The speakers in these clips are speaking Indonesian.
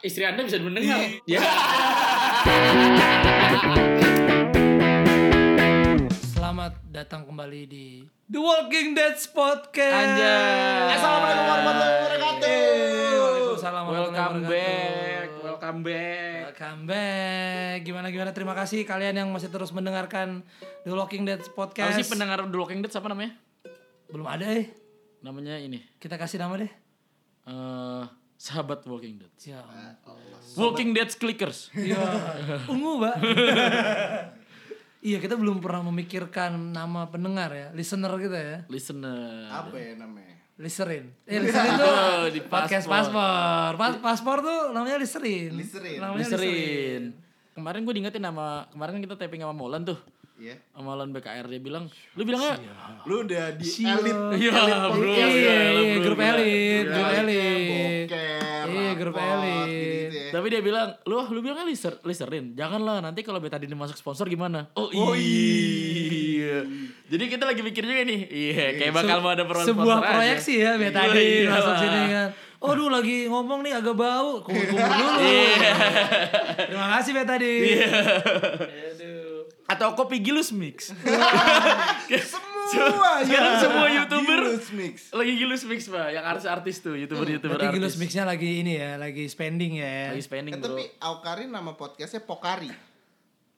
istri Anda bisa mendengar. Ya. Selamat datang kembali di The Walking Dead Podcast. Anjay. Assalamualaikum warahmatullahi wabarakatuh. Waalaikumsalam Welcome warahmatullahi back. wabarakatuh. Welcome back. Welcome back. Gimana gimana? Terima kasih kalian yang masih terus mendengarkan The Walking Dead Apa Podcast. sih pendengar The Walking Dead siapa namanya? Belum ada eh. Namanya ini. Kita kasih nama deh. eh sahabat Walking Dead. Ya. Walking Dead Clickers. Iya. Ungu, Mbak. iya, kita belum pernah memikirkan nama pendengar ya, listener kita ya. Listener. Apa ya namanya? Listerin. Eh, listerin tuh Oh, di podcast paspor. paspor. Pas paspor tuh namanya listerin. Listerin. Namanya Listerin. Kemarin gue diingetin nama kemarin kan kita taping sama Molan tuh. Iya. Sama Molan BKR dia bilang, "Lu bilangnya Lu udah di elit. Iya, bro. Iya, iya, iya, grup elit, grup Elitnya elit. Iya, grup elit. Tapi dia bilang, lu lu bilangnya lister, listerin. Janganlah nanti kalau betadine masuk sponsor gimana? Oh, Oh, iya. Jadi kita lagi mikir juga nih. Iya, kayak bakal mau ada peran Sebuah sponsor aja. proyeksi ya, tadi Iya. masuk sini kan. Oh, duh lagi ngomong nih agak bau. Kumur-kumur dulu. Iya. Terima kasih Betadi. Atau kopi gilus mix. Semua Sekarang ya. semua YouTuber Gilus mix. lagi gilus mix, Pak. Yang artis-artis tuh, YouTuber-YouTuber Berarti Gilus artis. Mixnya lagi ini ya, lagi spending ya. Lagi spending, Eh, Bro. tapi Aukarin nama podcastnya Pokari.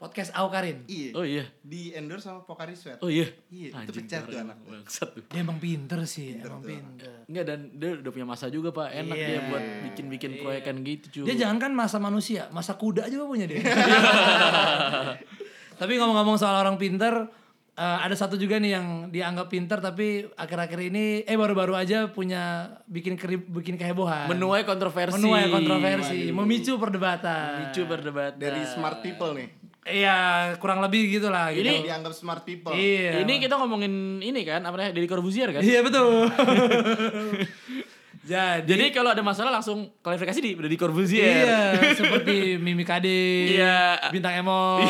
Podcast Aukarin. Iya. Oh iya. Di endorse sama Pokari Sweat. Oh iya. Iya, itu pecat tuh anak. Bangsat tuh. Dia emang pinter sih, emang pinter. Enggak dan dia udah punya masa juga, Pak. Enak Iya. dia buat bikin-bikin proyekan gitu, cuy. Dia jangankan masa manusia, masa kuda juga punya dia. tapi ngomong-ngomong soal orang pinter, eh, ada satu juga nih yang dianggap pinter tapi akhir-akhir ini eh baru-baru aja punya bikin kerib, bikin kehebohan. menuai kontroversi. Menuai kontroversi, memicu perdebatan. Micu berdebat. Dari smart people nih. Iya, kurang lebih gitulah gitu. Yang dianggap smart people. Iya. Ini kita ngomongin ini kan, apa namanya? Deddy Corbuzier kan? Iya betul. Jadi, Jadi kalau ada masalah langsung klarifikasi di Deddy Corbuzier. iya seperti Mimi Kade, Iya. Bintang Emol.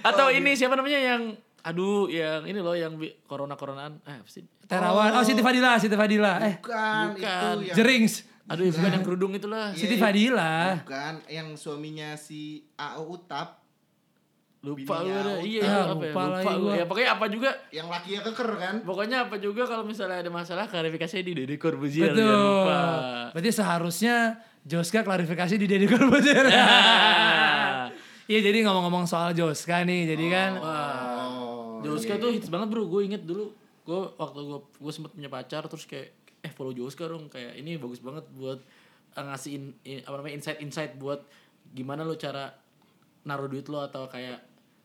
Atau ini siapa namanya yang aduh yang ini loh yang corona-coronaan. Eh, apa sih? Terawan. Oh, Siti Fadila, Siti Fadila. Eh, Bukan, Bukan. itu yang Jerings. Aduh, bukan yang kerudung itulah. Siti Iya, Fadila. Bukan yang suaminya si AO Utap Lupa gue Bininya ada. Auta. Iya, Ah, apa ya? lupa Lupa gue. Ya pokoknya apa juga yang lakinya keker kan? Pokoknya apa juga kalau misalnya ada masalah klarifikasi di Deddy Corbuzier Betul. lupa. Berarti seharusnya Joska klarifikasi di Deddy Corbuzier. Iya, jadi ngomong-ngomong soal Joska nih, jadi kan Oh. Joska tuh hits banget bro, gue inget dulu gue waktu gue gue sempet punya pacar terus kayak eh follow Joska dong kayak ini bagus banget buat eh, ngasih in- in- apa namanya insight-insight buat gimana lo cara naruh duit lo atau kayak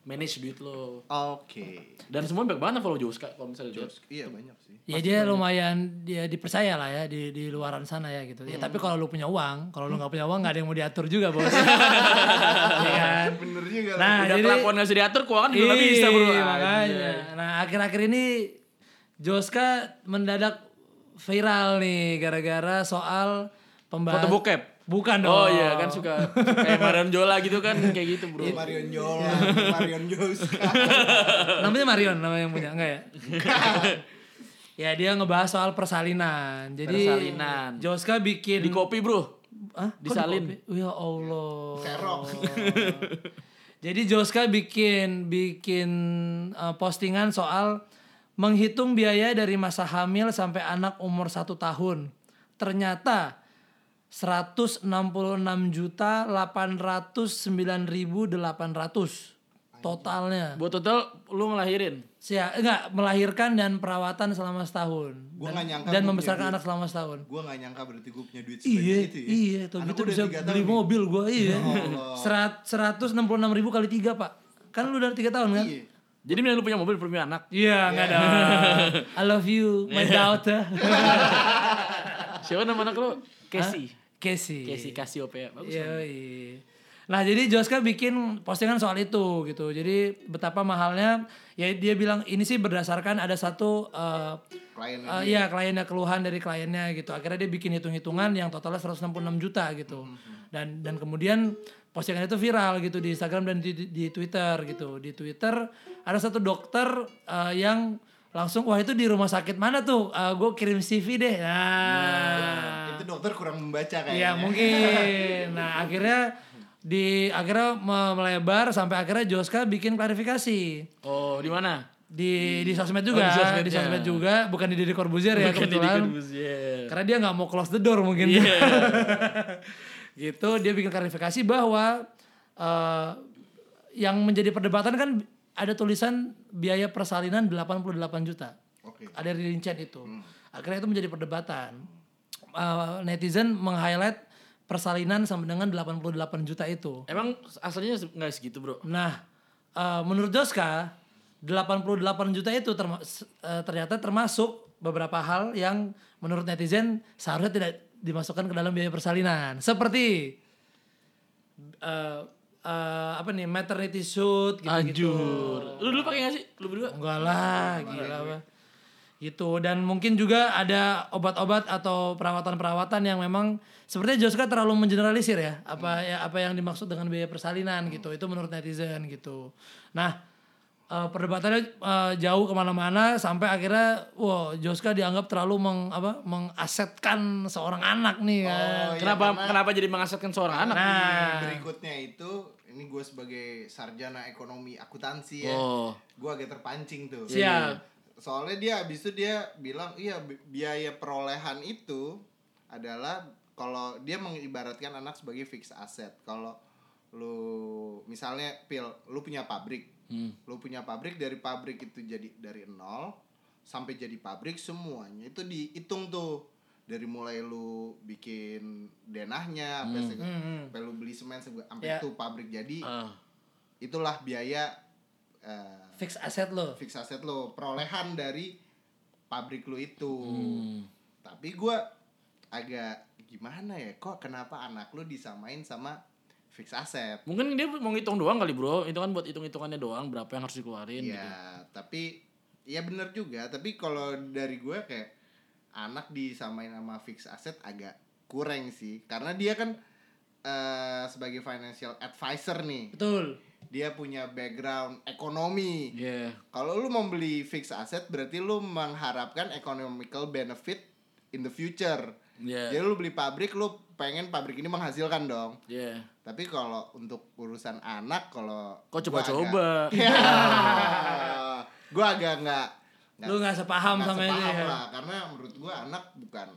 manage duit lo Oke. dan semua banyak banget follow Joska kalau misalnya lihat Iya banyak sih. ya dia lumayan dia dipercaya lah ya di di luaran sana ya gitu. Ya tapi kalau lu punya uang, kalau lu nggak punya uang nggak ada yang mau diatur juga, Bos. Iya kan? Bener juga. Nah, udah jadi kelakuan gak bisa diatur keuangan juga gak bisa bro Iya, makanya. Nah, akhir-akhir ini Joska mendadak viral nih gara-gara soal pembahas foto bokep Bukan dong. oh iya kan suka kayak Marion Jola gitu kan kayak gitu bro Marion Jola, Marion Joska. Namanya Marion nama yang punya enggak ya? ya dia ngebahas soal persalinan. Jadi Persalinan. Joska bikin di kopi bro Hah? Disalin. di kopi? Ya Allah. Serok. Jadi Joska bikin bikin uh, postingan soal menghitung biaya dari masa hamil sampai anak umur satu tahun. Ternyata 166 juta 809.800 totalnya. buat total lu ngelahirin Sia, enggak melahirkan dan perawatan selama setahun. Gua dan, nggak nyangka dan gua membesarkan anak selama setahun. Gue gak nyangka berarti gue punya duit Iya, sebanyak itu ya. iya, tuh Anak gitu gua udah bisa beli tahun nih. mobil gua iya. Enam puluh enam ribu kali tiga pak, kan lu udah tiga tahun kan? Iya. jadi mending lu punya mobil punya anak Iya, nggak ada. I love you, my daughter. siapa nama anak lu Casey Casey. Casey Cassiopeia bagus Iya. Nah jadi Joska bikin postingan soal itu gitu. Jadi betapa mahalnya. Ya dia bilang ini sih berdasarkan ada satu eh, Kliennya Eh, iya kliennya keluhan dari kliennya gitu. Akhirnya dia bikin hitung-hitungan yang totalnya 166 juta gitu. Dan dan kemudian postingan itu viral gitu di Instagram dan di, di, di Twitter gitu. Di Twitter ada satu dokter eh, yang langsung wah itu di rumah sakit mana tuh? gue kirim CV deh. Nah, Itu dokter kurang membaca kayaknya. Iya mungkin. Nah akhirnya di akhirnya me- melebar sampai akhirnya Joska bikin klarifikasi Oh, di mana? di di sosmed juga, di sosmednya. di sosmed juga, bukan di Deddy Corbuzier ya Bukan di kebetulan. Karena dia nggak mau close the door mungkin. Iya. gitu dia bikin klarifikasi bahwa eh, yang menjadi perdebatan kan ada tulisan biaya persalinan 88 juta. Oke. Ada rincian itu. Akhirnya itu menjadi perdebatan. Eh, netizen meng-highlight persalinan sama dengan 88 juta itu. Emang aslinya se- nggak segitu, Bro? Nah, eh, menurut Joska 88 juta itu terma- eh, ternyata termasuk beberapa hal yang menurut netizen seharusnya tidak dimasukkan ke dalam biaya persalinan. Seperti eh, eh, apa nih maternity suit gitu-gitu. Anjur. Lu dulu pakai nggak sih? Lu berdua? Enggak lah, gila apa. Gitu dan mungkin juga ada obat-obat atau perawatan-perawatan yang memang sepertinya Joska terlalu mengeneralisir ya apa ya apa yang dimaksud dengan biaya persalinan gitu. Itu menurut netizen gitu. Nah, eh, perdebatannya eh, jauh ke mana-mana sampai akhirnya wow Joska dianggap terlalu meng, apa, mengasetkan seorang anak nih kan. Oh, iya, kenapa karena- kenapa jadi mengasetkan seorang anak? Nah, Berikutnya itu ini gue sebagai sarjana ekonomi akuntansi ya. Oh. Gue agak terpancing tuh. Siap. Soalnya dia abis itu dia bilang iya bi- biaya perolehan itu adalah kalau dia mengibaratkan anak sebagai fixed asset. Kalau lu misalnya pil lu punya pabrik. Hmm. Lu punya pabrik dari pabrik itu jadi dari nol sampai jadi pabrik semuanya itu dihitung tuh dari mulai lu bikin denahnya sampai se- Hmm. sampai lu beli semen sampai Ya. tuh pabrik jadi Ah. itulah biaya eh, fix aset lo. fix asset lo perolehan dari pabrik lu itu Hmm. tapi gua agak gimana ya kok kenapa anak lu disamain sama fix asset Mungkin dia mau ngitung doang kali, Bro. Itu kan buat hitung-hitungannya doang berapa yang harus dikeluarin gitu. ya tapi ya bener juga tapi kalau dari gue kayak anak disamain sama fix asset agak kurang sih karena dia kan eh, sebagai financial advisor nih Betul. dia punya background ekonomi Iya. Kalau lu membeli fixed asset berarti lu mengharapkan economical benefit in the future. Iya. Jadi lu beli pabrik lu pengen pabrik ini menghasilkan dong. Iya. Tapi kalau untuk urusan anak kalau Kok coba-coba? agak- Ya. gua agak nggak Lu nggak sepaham nggak sama ini sepaham ya? lah karena menurut gua anak bukan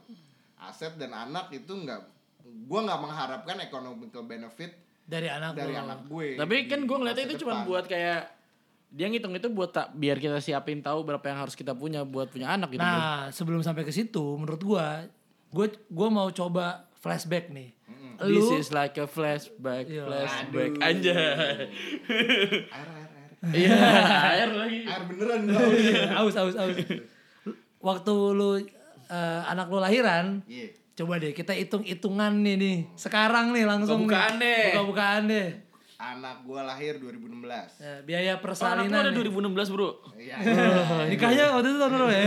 aset dan anak itu nggak gua nggak mengharapkan economical benefit Dari anak dari lo. anak gue. Tapi kan gue ngeliatnya itu cuma buat kayak dia ngitung itu buat tak biar kita siapin tahu berapa yang harus kita punya buat punya anak gitu. Nah, sebelum sampai ke situ, menurut gua, gua gua mau coba flashback nih. Lu This is like a flashback, Iya. flashback Aduh. anjay. air air air. Iya, air lagi. Air beneran bro. aus aus aus. Waktu lu eh, anak lu lahiran, Iya. coba deh kita hitung-hitungan nih nih. Sekarang nih langsung Buka-bukaan nih. deh. Buka-bukaan deh. Anak gua lahir 2016. Ya, biaya Oh, anak lu persalinan. ada nih. 2016 bro. Iya. Oh, nikahnya waktu itu tahun berapa ya?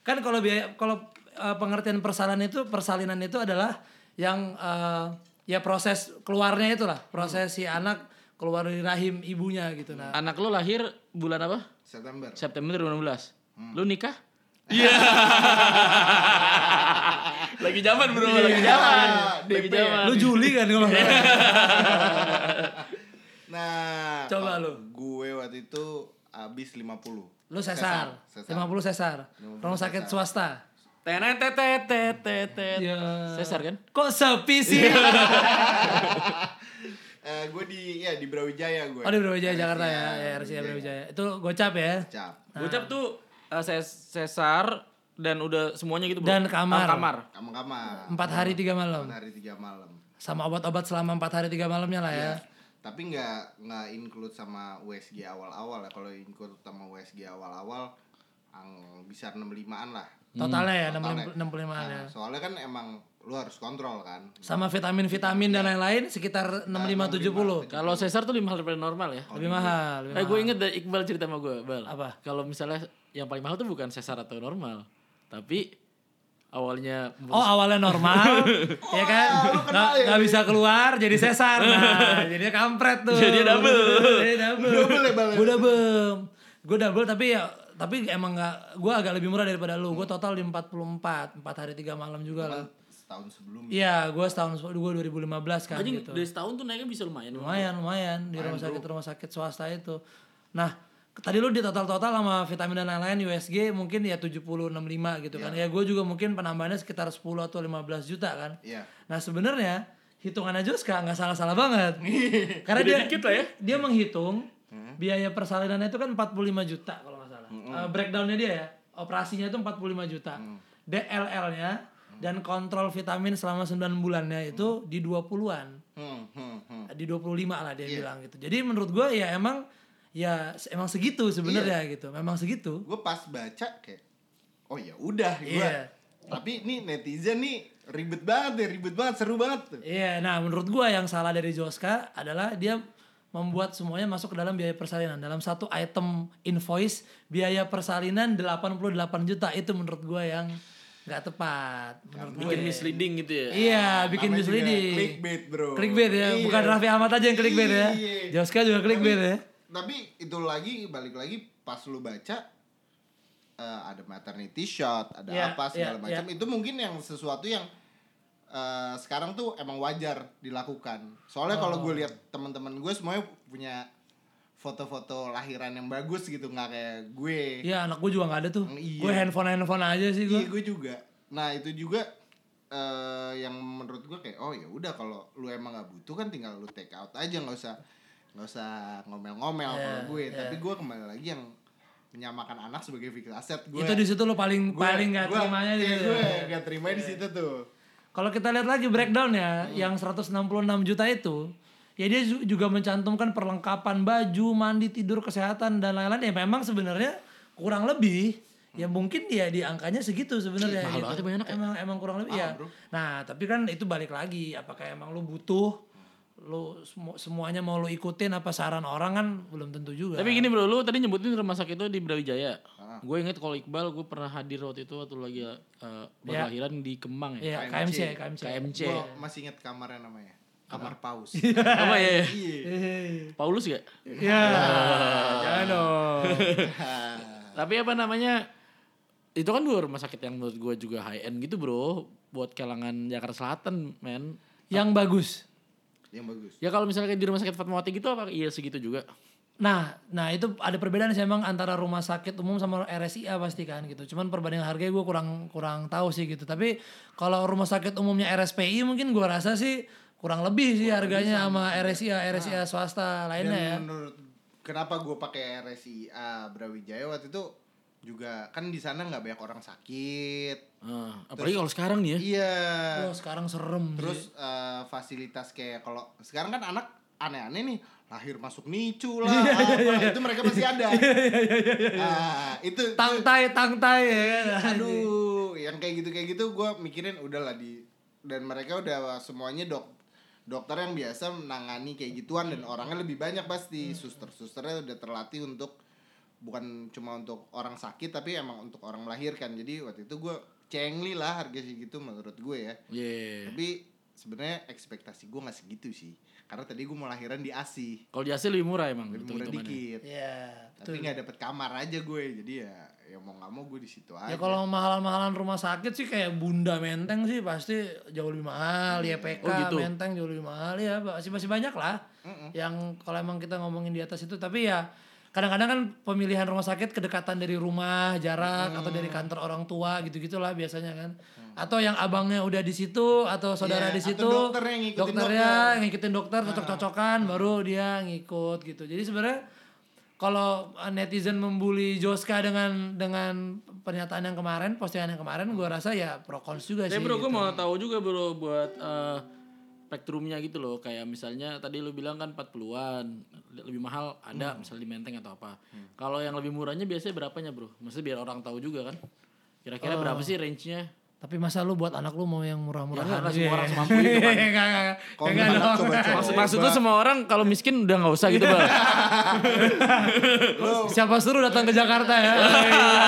kan kalau biaya kalau eh, pengertian persalinan itu persalinan itu adalah yang eh, ya proses keluarnya itulah proses si anak keluar dari rahim ibunya gitu nah Anak lu lahir bulan apa? September. September 2016. Hmm. Lu nikah? Iya. lagi zaman bro, lagi zaman. Lagi DP ya? zaman. lu Juli kan kalau. Nah, Coba lu. Gue waktu itu habis 50. lu sesar, Sesar. 50 sesar, 50 rumah sakit sesar. swasta. Tenet tetet tetet tetet. Ya. Sesar kan? Kok sepi sih? Eh, gue di ya di Brawijaya gue. oh di Brawijaya Jakarta ya, Iya, ya RCA Brawijaya. Itu gocap ya. Cap. Gocap tuh uh, ses- sesar dan udah semuanya gitu bro. Dan kamar. Ah, kamar. Kamar-kamar. Empat hari tiga malam. Empat hari tiga malam. Sama obat-obat selama empat hari tiga malamnya lah ya. Tapi nggak nggak include sama USG awal-awal ya. Kalau include sama USG awal-awal, ang bisa 65-an lah. Totalnya ya, Totalnya. 65 65 Nah, ya. soalnya kan emang lu harus kontrol kan. Sama vitamin-vitamin dan lain-lain sekitar 65 70. Kalau sesar tuh lebih mahal daripada normal ya. Lebih mahal, lebih Eh gue inget dari Iqbal cerita sama gue, Bal. Apa? Kalau misalnya yang paling mahal tuh bukan sesar atau normal, tapi awalnya Oh awalnya normal, ya kan? Nggak nggak bisa keluar jadi sesar, nah jadinya kampret tuh. Jadinya double. Jadi double. Double ya, Bal, ya? Gue double, gue double tapi ya tapi emang nggak gue agak lebih murah daripada lu. Gue total di 44 4 hari 3 malam juga lah. setahun sebelum. Iya gue setahun gue 2015 kan Anjing gitu. dari setahun tuh naiknya bisa lumayan. lumayan lumayan. Di rumah sakit rumah sakit swasta itu. Nah tadi lu di total total sama vitamin dan lain-lain USG mungkin ya 70 65 gitu kan. Ya gue juga mungkin penambahannya sekitar 10 atau 15 juta kan. Iya. nah sebenarnya hitungannya Joska nggak salah-salah banget. Karena dia dikit lah ya. dia menghitung biaya persalinannya itu kan 45 juta kalau salah Eh, breakdownnya dia ya. Operasinya itu 45 juta. DLL-nya dan kontrol vitamin selama 9 bulannya itu di 20-an Hmm, hmm, hmm. di 25 lah dia bilang gitu. Jadi menurut gua ya emang ya emang segitu sebenarnya gitu. Memang segitu. gue pas baca kayak oh ya udah gue Iya. tapi nih netizen nih ribet banget deh ribet banget seru banget Iya, nah menurut gua yang salah dari Joska adalah dia membuat semuanya masuk ke dalam biaya persalinan. Dalam satu item invoice biaya persalinan 88 juta itu menurut gua yang nggak tepat menurut gue. Bikin misleading gitu ya. Iya, bikin Namanya misleading. clickbait bro Clickbait ya, Iya. bukan Raffi Ahmad aja yang clickbait ya. Iya. Joska juga clickbait ya. tapi itu lagi balik lagi pas lu baca eh, ada maternity shot ada Iya, apa segala iya, macam itu mungkin yang sesuatu yang eh, sekarang tuh emang wajar dilakukan soalnya kalau Oh. gue lihat teman-teman gue semuanya punya foto-foto lahiran yang bagus gitu nggak kayak gue Iya, anak gue juga nggak ada tuh. Iya. Gue handphone handphone aja sih gue. Iya gue juga. Nah itu juga eh yang menurut gue kayak oh ya udah kalau lu emang nggak butuh kan tinggal lu take out aja nggak usah nggak usah ngomel-ngomel Iya, kalau gue. iya. Tapi gue kembali lagi yang menyamakan anak sebagai fixed asset gue. itu di situ lo paling gue- paling nggak gue- terimanya iya, gitu. gue nggak terima di situ tuh. Kalau kita lihat lagi breakdown ya, Hmm. yang 166 juta itu, ya dia ju- juga mencantumkan perlengkapan baju, mandi, tidur, kesehatan dan lain-lain. Ya memang sebenarnya kurang lebih ya mungkin dia di angkanya segitu sebenarnya. Mahal gitu. banget ya banyak ya. Emang emang kurang lebih ya. Nah tapi kan itu balik lagi, apakah emang lu butuh, lu semu- semuanya mau lu ikutin apa saran orang kan belum tentu juga. Tapi gini bro, lu tadi nyebutin rumah sakit itu di Brawijaya. Gue inget kalau Iqbal, gue pernah hadir waktu itu waktu lagi uh, berlahiran di Kemang ya. ya KMC, KMC. KMC. Gue masih inget kamarnya namanya. Kamar paus. Apa ya? Iya. Paulus gak? Ya, jangan dong. Tapi apa namanya? Itu kan dua rumah sakit yang menurut gue juga high end gitu bro. Buat kalangan Jakarta Selatan, men. Yang bagus. Yang bagus. Ya kalau misalnya di rumah sakit Fatmawati gitu apa iya segitu juga? Nah, nah itu ada perbedaan sih emang antara rumah sakit umum sama RSIA pasti kan gitu. Cuman perbandingan harganya gue kurang kurang tahu sih gitu. Tapi kalau rumah sakit umumnya RSPI mungkin gue rasa sih kurang lebih sih harganya sama RSIA RSIA swasta lainnya ya. Menurut kenapa gue pakai RSIA Brawijaya waktu itu juga kan di sana nggak banyak orang sakit. Ah, apalagi kalau sekarang nih ya. Iya. Oh, sekarang serem. Terus eh, fasilitas kayak kalau sekarang kan anak aneh-aneh nih lahir masuk nicu lah apa itu mereka masih ada. Ah, itu tangtai tangtai ya kan. aduh yang kayak gitu kayak gitu gue mikirin udahlah di dan mereka udah semuanya dok dokter yang biasa menangani kayak gituan dan orangnya lebih banyak pasti suster-susternya udah terlatih untuk bukan cuma untuk orang sakit tapi emang untuk orang melahirkan jadi waktu itu gue cengli lah harga segitu menurut gue ya Iya. tapi sebenarnya ekspektasi gue nggak segitu sih karena tadi gue mau lahiran di ASI Kalau di AC lebih murah emang. lebih murah dikit Iya. tapi nggak dapet kamar aja gue jadi ya ya mau nggak mau gue di situ aja Ya kalau mahalan-mahalan rumah sakit sih kayak Bunda Menteng sih pasti jauh lebih mahal, YPK Oh, gitu. Menteng jauh lebih mahal ya masih masih banyak lah. Yang kalau emang kita ngomongin di atas itu tapi ya kadang-kadang kan pemilihan rumah sakit kedekatan dari rumah, jarak atau dari kantor orang tua gitu-gitulah biasanya kan. Atau yang abangnya udah di situ atau saudara Iya, di situ. dokternya yang ngikutin dokternya dokter. ngikutin dokter cocok-cocokan baru dia ngikut gitu. Jadi sebenarnya kalau uh, netizen membuli Joska dengan dengan pernyataan yang kemarin, postingan yang kemarin, gue rasa ya pro cons juga Tapi sih. bro, gue gitu. mau tahu juga bro buat eh, spektrumnya gitu loh. Kayak misalnya tadi lu bilang kan 40-an, lebih mahal ada misalnya di Menteng atau apa. Kalau yang lebih murahnya biasanya berapanya bro? Maksudnya biar orang tahu juga kan. Kira-kira berapa sih range-nya? Tapi masa lu buat anak lu mau yang Ya murah-murahan? enggak, semua orang semampu itu kan. Enggak, enggak, Kalau enggak anak dong. coba coba. Maksud, maksud tuh semua orang kalau miskin udah nggak usah gitu bang. Siapa suruh datang ke Jakarta ya?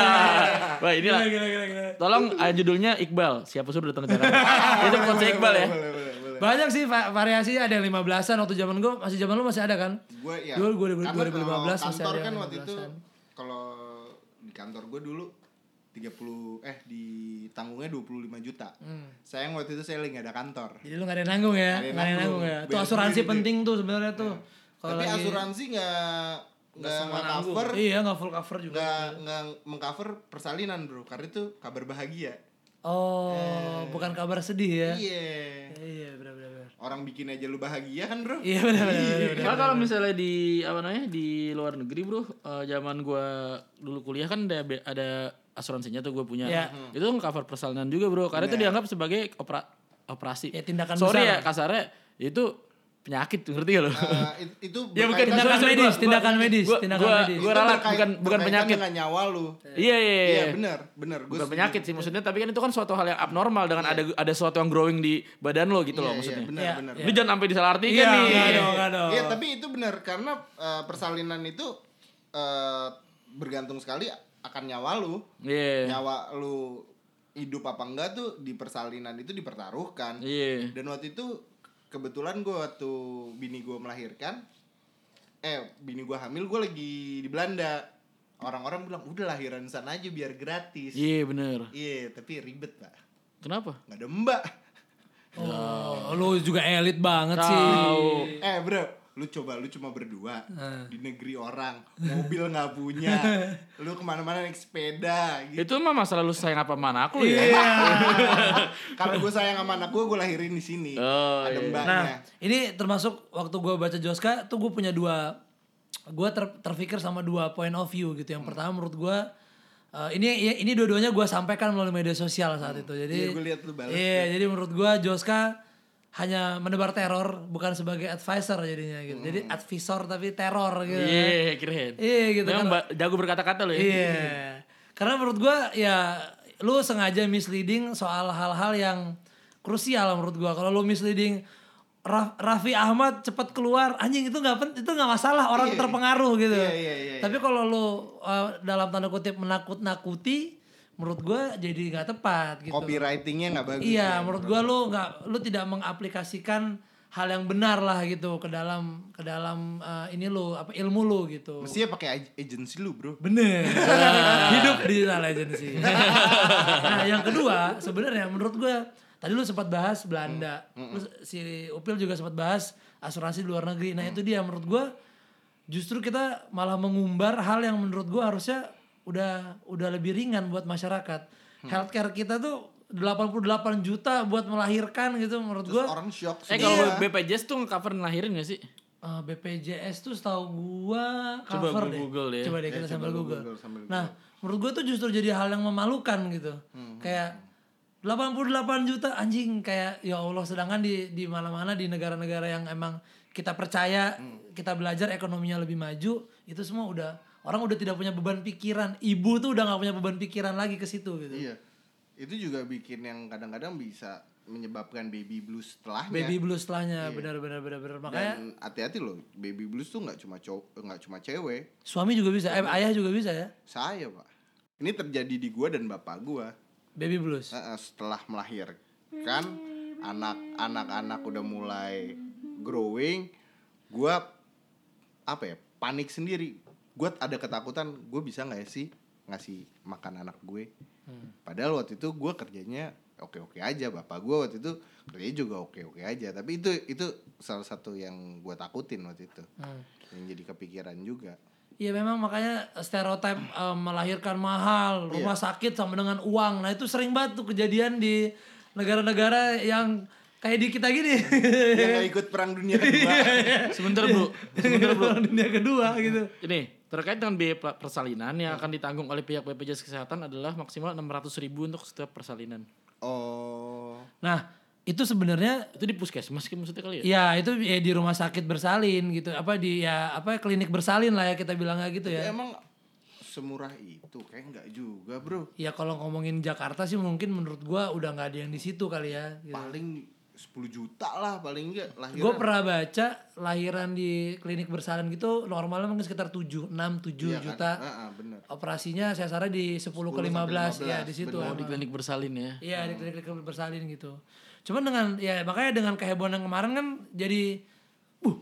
Wah inilah. Gila, gila, gila. Tolong ah, judulnya Iqbal. Siapa suruh datang ke Jakarta? itu konsep Iqbal ya. boleh boleh boleh Banyak sih va- variasi ada yang 15-an waktu zaman gue masih zaman lu masih ada kan? gue ya Dulu 2000 karena 2015 kalau masih kantor ada kan yang waktu itu 15-an. kalau di kantor gue dulu 30 eh di tanggungnya 25 juta. Hmm. Sayang waktu itu saya lagi nggak ada kantor. Jadi lu gak ada yang nanggung ya? Nggak ada yang yang nanggung. nanggung ya? Tuh Bayar asuransi penting tuh sebenarnya tuh. Kalau Tapi lagi- asuransi nggak nggak semua nggak cover Iya nggak full cover juga. nggak nggak mengcover persalinan bro karena itu kabar bahagia. Oh, bukan kabar sedih ya? Iya. Iya benar-benar. Orang bikin aja lu bahagia kan bro? Iya benar-benar. Soalnya kalau misalnya di apa namanya di luar negeri bro, eh, zaman gua dulu kuliah kan ada ada asuransinya tuh gue punya. Iya. Itu cover persalinan juga bro, karena itu dianggap sebagai opera, operasi. Ya, tindakan Sorry besar. ya kasarnya itu penyakit ngerti gak lo? Eh, it- itu Ya, bukan Tindakan medis, gua- tindakan gua- medis, gua- tindakan gua- medis. Gua ralat berkait- bukan bukan penyakit. dengan nyawa lu. Iya iya Iya iya. benar benar. Gua Bukan setuju. penyakit sih maksudnya, tapi kan itu kan suatu hal yang abnormal dengan ada ada sesuatu yang growing di badan lo gitu loh Iya, maksudnya. Iya, benar Iya, benar. iya. Lu jangan sampai disalahartikan Iya, nih. nggak dong, nggak dong. Iya tapi itu benar karena eh, persalinan itu eh, bergantung sekali akan nyawa lu. Iya. Nyawa lu hidup apa enggak tuh di persalinan itu dipertaruhkan. Iya. Dan waktu itu kebetulan gue waktu bini gue melahirkan, eh bini gue hamil gue lagi di Belanda. Orang-orang bilang udah lahiran sana aja biar gratis. Iya bener. Iya tapi ribet pak. Kenapa? Nggak ada mbak. Oh, lu juga elit banget sih. Tahu. Eh bro, lu coba lu cuma berdua Nah. di negeri orang, mobil nggak punya, lu ke mana-mana naik sepeda gitu. Itu mah masalah lu sayang apa mana aku ya. Iya. Karena gue sayang sama anak gue, gue lahirin di sini. Oh, ada iya. mbaknya. Nah, ini termasuk waktu gue baca Joska tuh gue punya dua gue ter, terpikir sama dua point of view gitu. Yang pertama menurut gue eh, ini ini dua-duanya gue sampaikan melalui media sosial saat itu. Jadi Iya, gua lihat lu balas. Iya, jadi menurut gue Joska hanya menebar teror bukan sebagai advisor jadinya gitu. Jadi advisor tapi teror gitu. Iya, keren. Iya gitu Memang kan. jago berkata-kata lo ya. Iya. Karena menurut gua ya lu sengaja misleading soal hal-hal yang krusial menurut gua. Kalau lu misleading Ra- Raffi Ahmad cepat keluar anjing itu nggak pen- itu nggak masalah orang terpengaruh gitu. Iya, iya, iya, Tapi kalau lu uh, dalam tanda kutip menakut-nakuti menurut gua jadi nggak tepat gitu. Copywritingnya nggak bagus. Iya, menurut gua lu nggak lu tidak mengaplikasikan hal yang benar lah gitu ke dalam ke dalam uh, ini lu apa ilmu lu gitu. Mestinya pakai ag- agency lu bro. Bener. Hidup digital agency. nah, yang kedua sebenarnya menurut gue tadi lu sempat bahas Belanda. Lu si Upil juga sempat bahas asuransi di luar negeri. Nah, itu dia menurut gue justru kita malah mengumbar hal yang menurut gue harusnya udah udah lebih ringan buat masyarakat. Healthcare kita tuh 88 juta buat melahirkan gitu menurut Terus gue. orang shock Eh kalau BPJS tuh nge-cover ngelahirin gak sih? Eh, BPJS tuh setahu gua Coba cover gua deh. Google deh. Coba deh Ya, kita coba sambil Google. Google sambil Nah, menurut gua tuh justru jadi hal yang memalukan gitu. Kayak 88 juta anjing kayak ya Allah sedangkan di di mana-mana di negara-negara yang emang kita percaya kita belajar ekonominya lebih maju itu semua udah orang udah tidak punya beban pikiran ibu tuh udah nggak punya beban pikiran lagi ke situ gitu Iya. Itu juga bikin yang kadang-kadang bisa menyebabkan baby blues setelahnya. baby blues setelahnya benar-benar benar-benar makanya Dan hati-hati loh, baby blues tuh nggak cuma cowok, nggak cuma cewek. suami juga bisa eh, ayah juga bisa ya Saya pak. Ini terjadi di gua dan bapak gua. baby blues eh, setelah melahirkan anak anak-anak udah mulai growing gua apa ya panik sendiri gue ada ketakutan gue bisa nggak ya sih ngasih makan anak gue padahal waktu itu gue kerjanya oke oke aja bapak gue waktu itu kerjanya juga oke oke aja tapi itu itu salah satu yang gue takutin waktu itu Hmm. yang jadi kepikiran juga Iya memang makanya stereotip eh, melahirkan mahal, rumah sakit sama dengan uang. Nah itu sering banget tuh kejadian di negara-negara yang kayak di kita gini. yang ikut perang dunia kedua Sebentar bro. Sebentar bro. Perang dunia kedua gitu. Ini terkait dengan biaya persalinan yang akan ditanggung oleh pihak BPJS Kesehatan adalah maksimal 600 ribu untuk setiap persalinan. oh Nah itu sebenarnya Itu di puskesmas kan maksudnya kali ya? ya itu ya di rumah sakit bersalin gitu. Apa di ya apa klinik bersalin lah ya kita bilangnya gitu ya. emang semurah itu kayak nggak juga bro Ya kalau ngomongin Jakarta sih mungkin menurut gua udah nggak ada yang di situ kali ya. Gitu. paling 10 juta lah paling enggak lahiran Gue pernah baca lahiran di klinik bersalin gitu normalnya mungkin sekitar 7, 6, 7 Iya kan? juta. Ah, ah, bener Operasinya saya saran di 10, ke 15, ya di situ. Oh, di klinik bersalin ya. Iya di klinik klinik bersalin gitu. Cuman dengan ya makanya dengan kehebohan yang kemarin kan jadi uh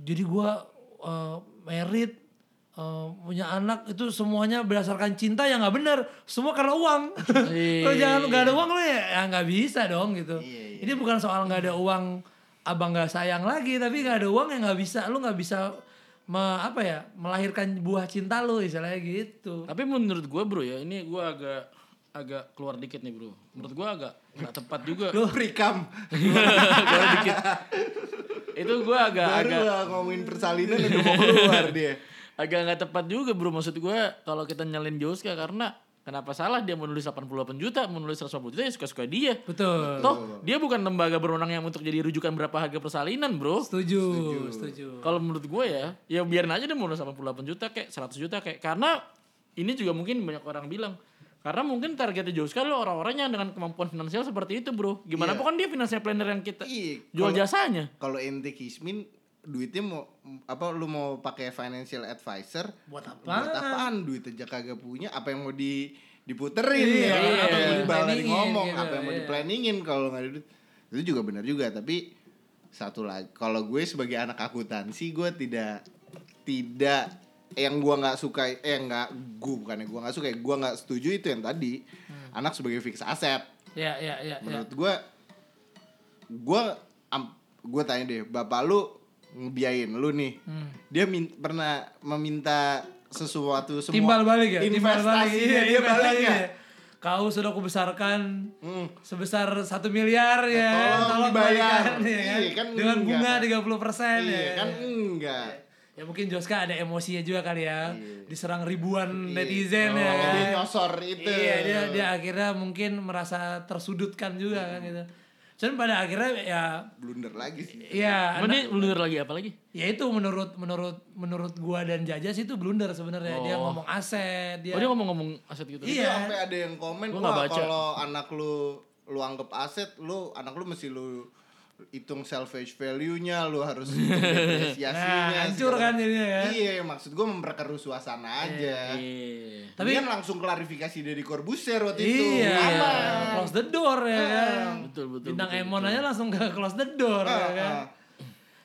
jadi gua uh, merit eh, punya anak itu semuanya berdasarkan cinta ya nggak benar semua karena uang kalau jangan nggak ada uang lo ya ya nggak bisa dong gitu Iya, ini bukan soal nggak ada uang abang nggak sayang lagi tapi nggak ada uang ya nggak bisa lu nggak bisa me- apa ya melahirkan buah cinta lu istilahnya gitu Tapi menurut gue bro ya, ini gue agak agak keluar dikit nih bro. Menurut gue agak nggak tepat juga. Prikam. keluar dikit. Itu gue agak Baru agak ngomongin persalinan udah mau keluar dia. Agak nggak tepat juga bro. Maksud gue kalau kita nyalin Joska karena kenapa salah dia menulis 88 juta, menulis 150 juta ya suka-suka dia. betul Toh dia bukan lembaga berwenang yang untuk jadi rujukan berapa harga persalinan bro. setuju setuju Kalau menurut gue ya, ya biarin aja dia mau 88 juta kayak 100 juta kayak karena ini juga mungkin banyak orang bilang karena mungkin targetnya jauh sekali loh orang-orang yang dengan kemampuan finansial seperti itu bro. Gimana Iya. pun kan dia financial planner yang kita Iya, jual kalau- jasanya. Kalau ente kismin duitnya mau apa lu mau pakai financial advisor? Buat apa buat apaan? duit aja kagak punya apa yang mau di diputerin? Iya, ya apa yang mau di-planningin ngomong gitu, apa yang mau iya. diplanningin kalau nggak ada duit. Itu juga benar juga tapi satu lagi kalau gue sebagai anak akuntansi gue tidak tidak yang gua nggak suka eh nggak gue bukannya gua nggak suka gue nggak setuju itu yang tadi Hmm. anak sebagai fix aset ya ya ya, ya. menurut gue gue gue tanya deh bapak lu ngebiayain lu nih Hmm. dia min- pernah meminta sesuatu semua timbal balik ya timbal balik iya, dia balik ya ya. kau sudah aku besarkan Hmm. sebesar satu miliar ya Tolong dibayar. kembalikan, ya kan? Iya, kan dengan enggak. bunga 30 persen iya ya kan enggak ya mungkin Joska ada emosinya juga kali ya diserang ribuan Iya. netizen ya Oh, kan dia nyosor itu iya dia dia akhirnya mungkin merasa tersudutkan juga kan gitu cuman pada akhirnya ya blunder lagi sih ya Emang dia blunder lagi apa lagi? ya itu menurut menurut menurut gua dan Jajas itu blunder sebenarnya dia ngomong aset dia Oh dia ngomong-ngomong aset gitu. Itu Iya. sampai ada yang komen Gua baca." kalau anak lu lu anggap aset lu anak lu mesti lu hitung salvage value-nya lu harus hitung depresiasinya Nah, hancur segala- kan jadinya ya. iya maksud gua memperkeruh suasana aja Iya. tapi kan langsung klarifikasi dari Corbusier waktu itu Iya, close the door ya kan. Betul betul. Bintang betul, Emon betul. aja langsung ke close the door ya kan. ah.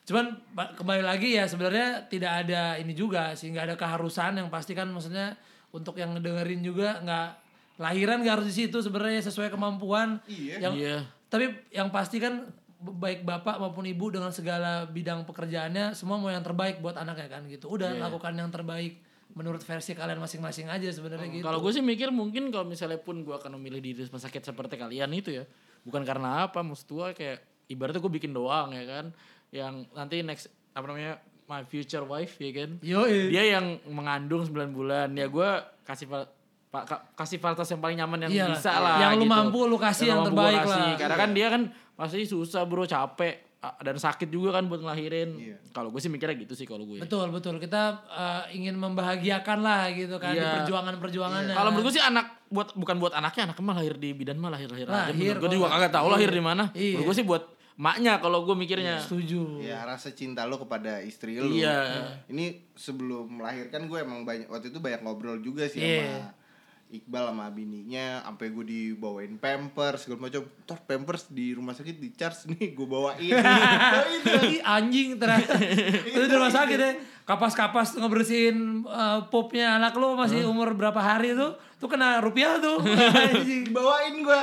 Cuman ba- kembali lagi ya sebenarnya tidak ada ini juga sih nggak ada keharusan yang pasti kan maksudnya untuk yang ngedengerin juga nggak lahiran nggak harus di situ sebenarnya sesuai kemampuan. Iya. Yang Iya. tapi yang pasti kan baik bapak maupun ibu dengan segala bidang pekerjaannya semua mau yang terbaik buat anaknya kan gitu. Udah Iya. lakukan yang terbaik menurut versi kalian masing-masing aja sebenarnya gitu. Kalau gue sih mikir mungkin kalau misalnya pun gue akan memilih di rumah sakit seperti kalian itu ya, bukan karena apa, maksud gue kayak ibaratnya gue bikin doang ya kan, yang nanti next apa namanya my future wife ya kan, Yo, dia yang mengandung 9 bulan ya gue kasih fa- pa- ka- kasih fasilitas yang paling nyaman yang Iyalah. bisa lah Yang lu gitu. mampu lu kasih yang gua terbaik kasih. lah. karena kan dia kan pasti susah bro capek dan sakit juga kan buat ngelahirin Iya. kalau gue sih mikirnya gitu sih kalau gue Betul betul kita eh, ingin membahagiakan lah gitu kan di Iya. perjuangan-perjuangannya. Kalau menurut gue sih anak buat bukan buat anaknya, anaknya mah lahir di bidan mah lahir lahir aja. Lahir Gue juga kagak tahu lahir di mana. Iya. Menurut gue sih buat maknya kalau gue mikirnya. setuju. ya rasa cinta lu kepada istri lu Iya. ini sebelum melahirkan gue emang banyak waktu itu banyak ngobrol juga sih Iya. sama Iqbal sama bininya sampai gue dibawain pampers segala macam. Ntar pampers di rumah sakit di charge nih gue bawain. Oh, itu Ih, anjing ternyata. Itu di rumah sakit ya. Kapas-kapas ngebersihin eh, popnya anak lu masih umur berapa hari tuh tuh kena rupiah tuh. Bawain gue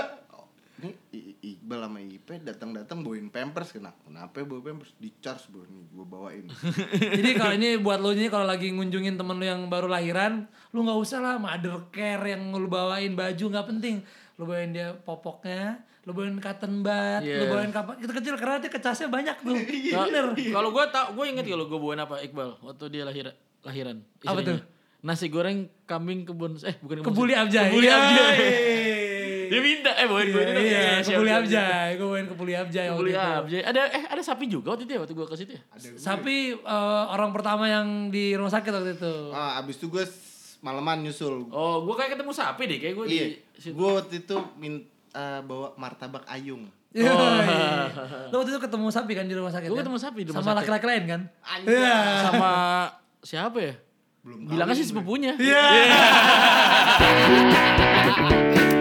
Iqbal sama Ipe datang-datang bawain pampers kenapa kenapa bawa pampers? Di charge bro. Nih gue bawain. Jadi kalau ini buat lo nih kalau lagi ngunjungin temen lu yang baru lahiran lu nggak usah lah mother care yang lu bawain baju nggak penting. Lu bawain dia popoknya lu bawain cotton bud lu Iya. bawain kapan itu kecil karena dia kecasnya banyak tuh. Nah, bener. Kalau gue tau, gue inget kalau gue bawain apa Iqbal? Waktu dia lahir lahiran. Apa tuh? Nasi goreng kambing kebun eh bukan kebuli abjay Kebuli Iya, abjay. Iya. Dia minta eh bawain gue Iya, iya, kebuli abjay gue bawain kebuli abjay waktu Kebuli itu. abjay. Ada eh ada sapi juga waktu itu ya waktu gue ke situ ya. Sapi eh, orang pertama yang di rumah sakit waktu itu. ah abis itu gue malaman nyusul Oh, gue kayak ketemu sapi deh kayak gue iya di situ. gue waktu itu min eh, bawa martabak ayung Iya, iya. Lo waktu itu ketemu sapi kan di rumah sakit Gue kan? ketemu sapi di rumah Sama sakit. laki-laki lain kan? Iya. sama siapa ya? belum Bilangnya sih sepupunya. Iya.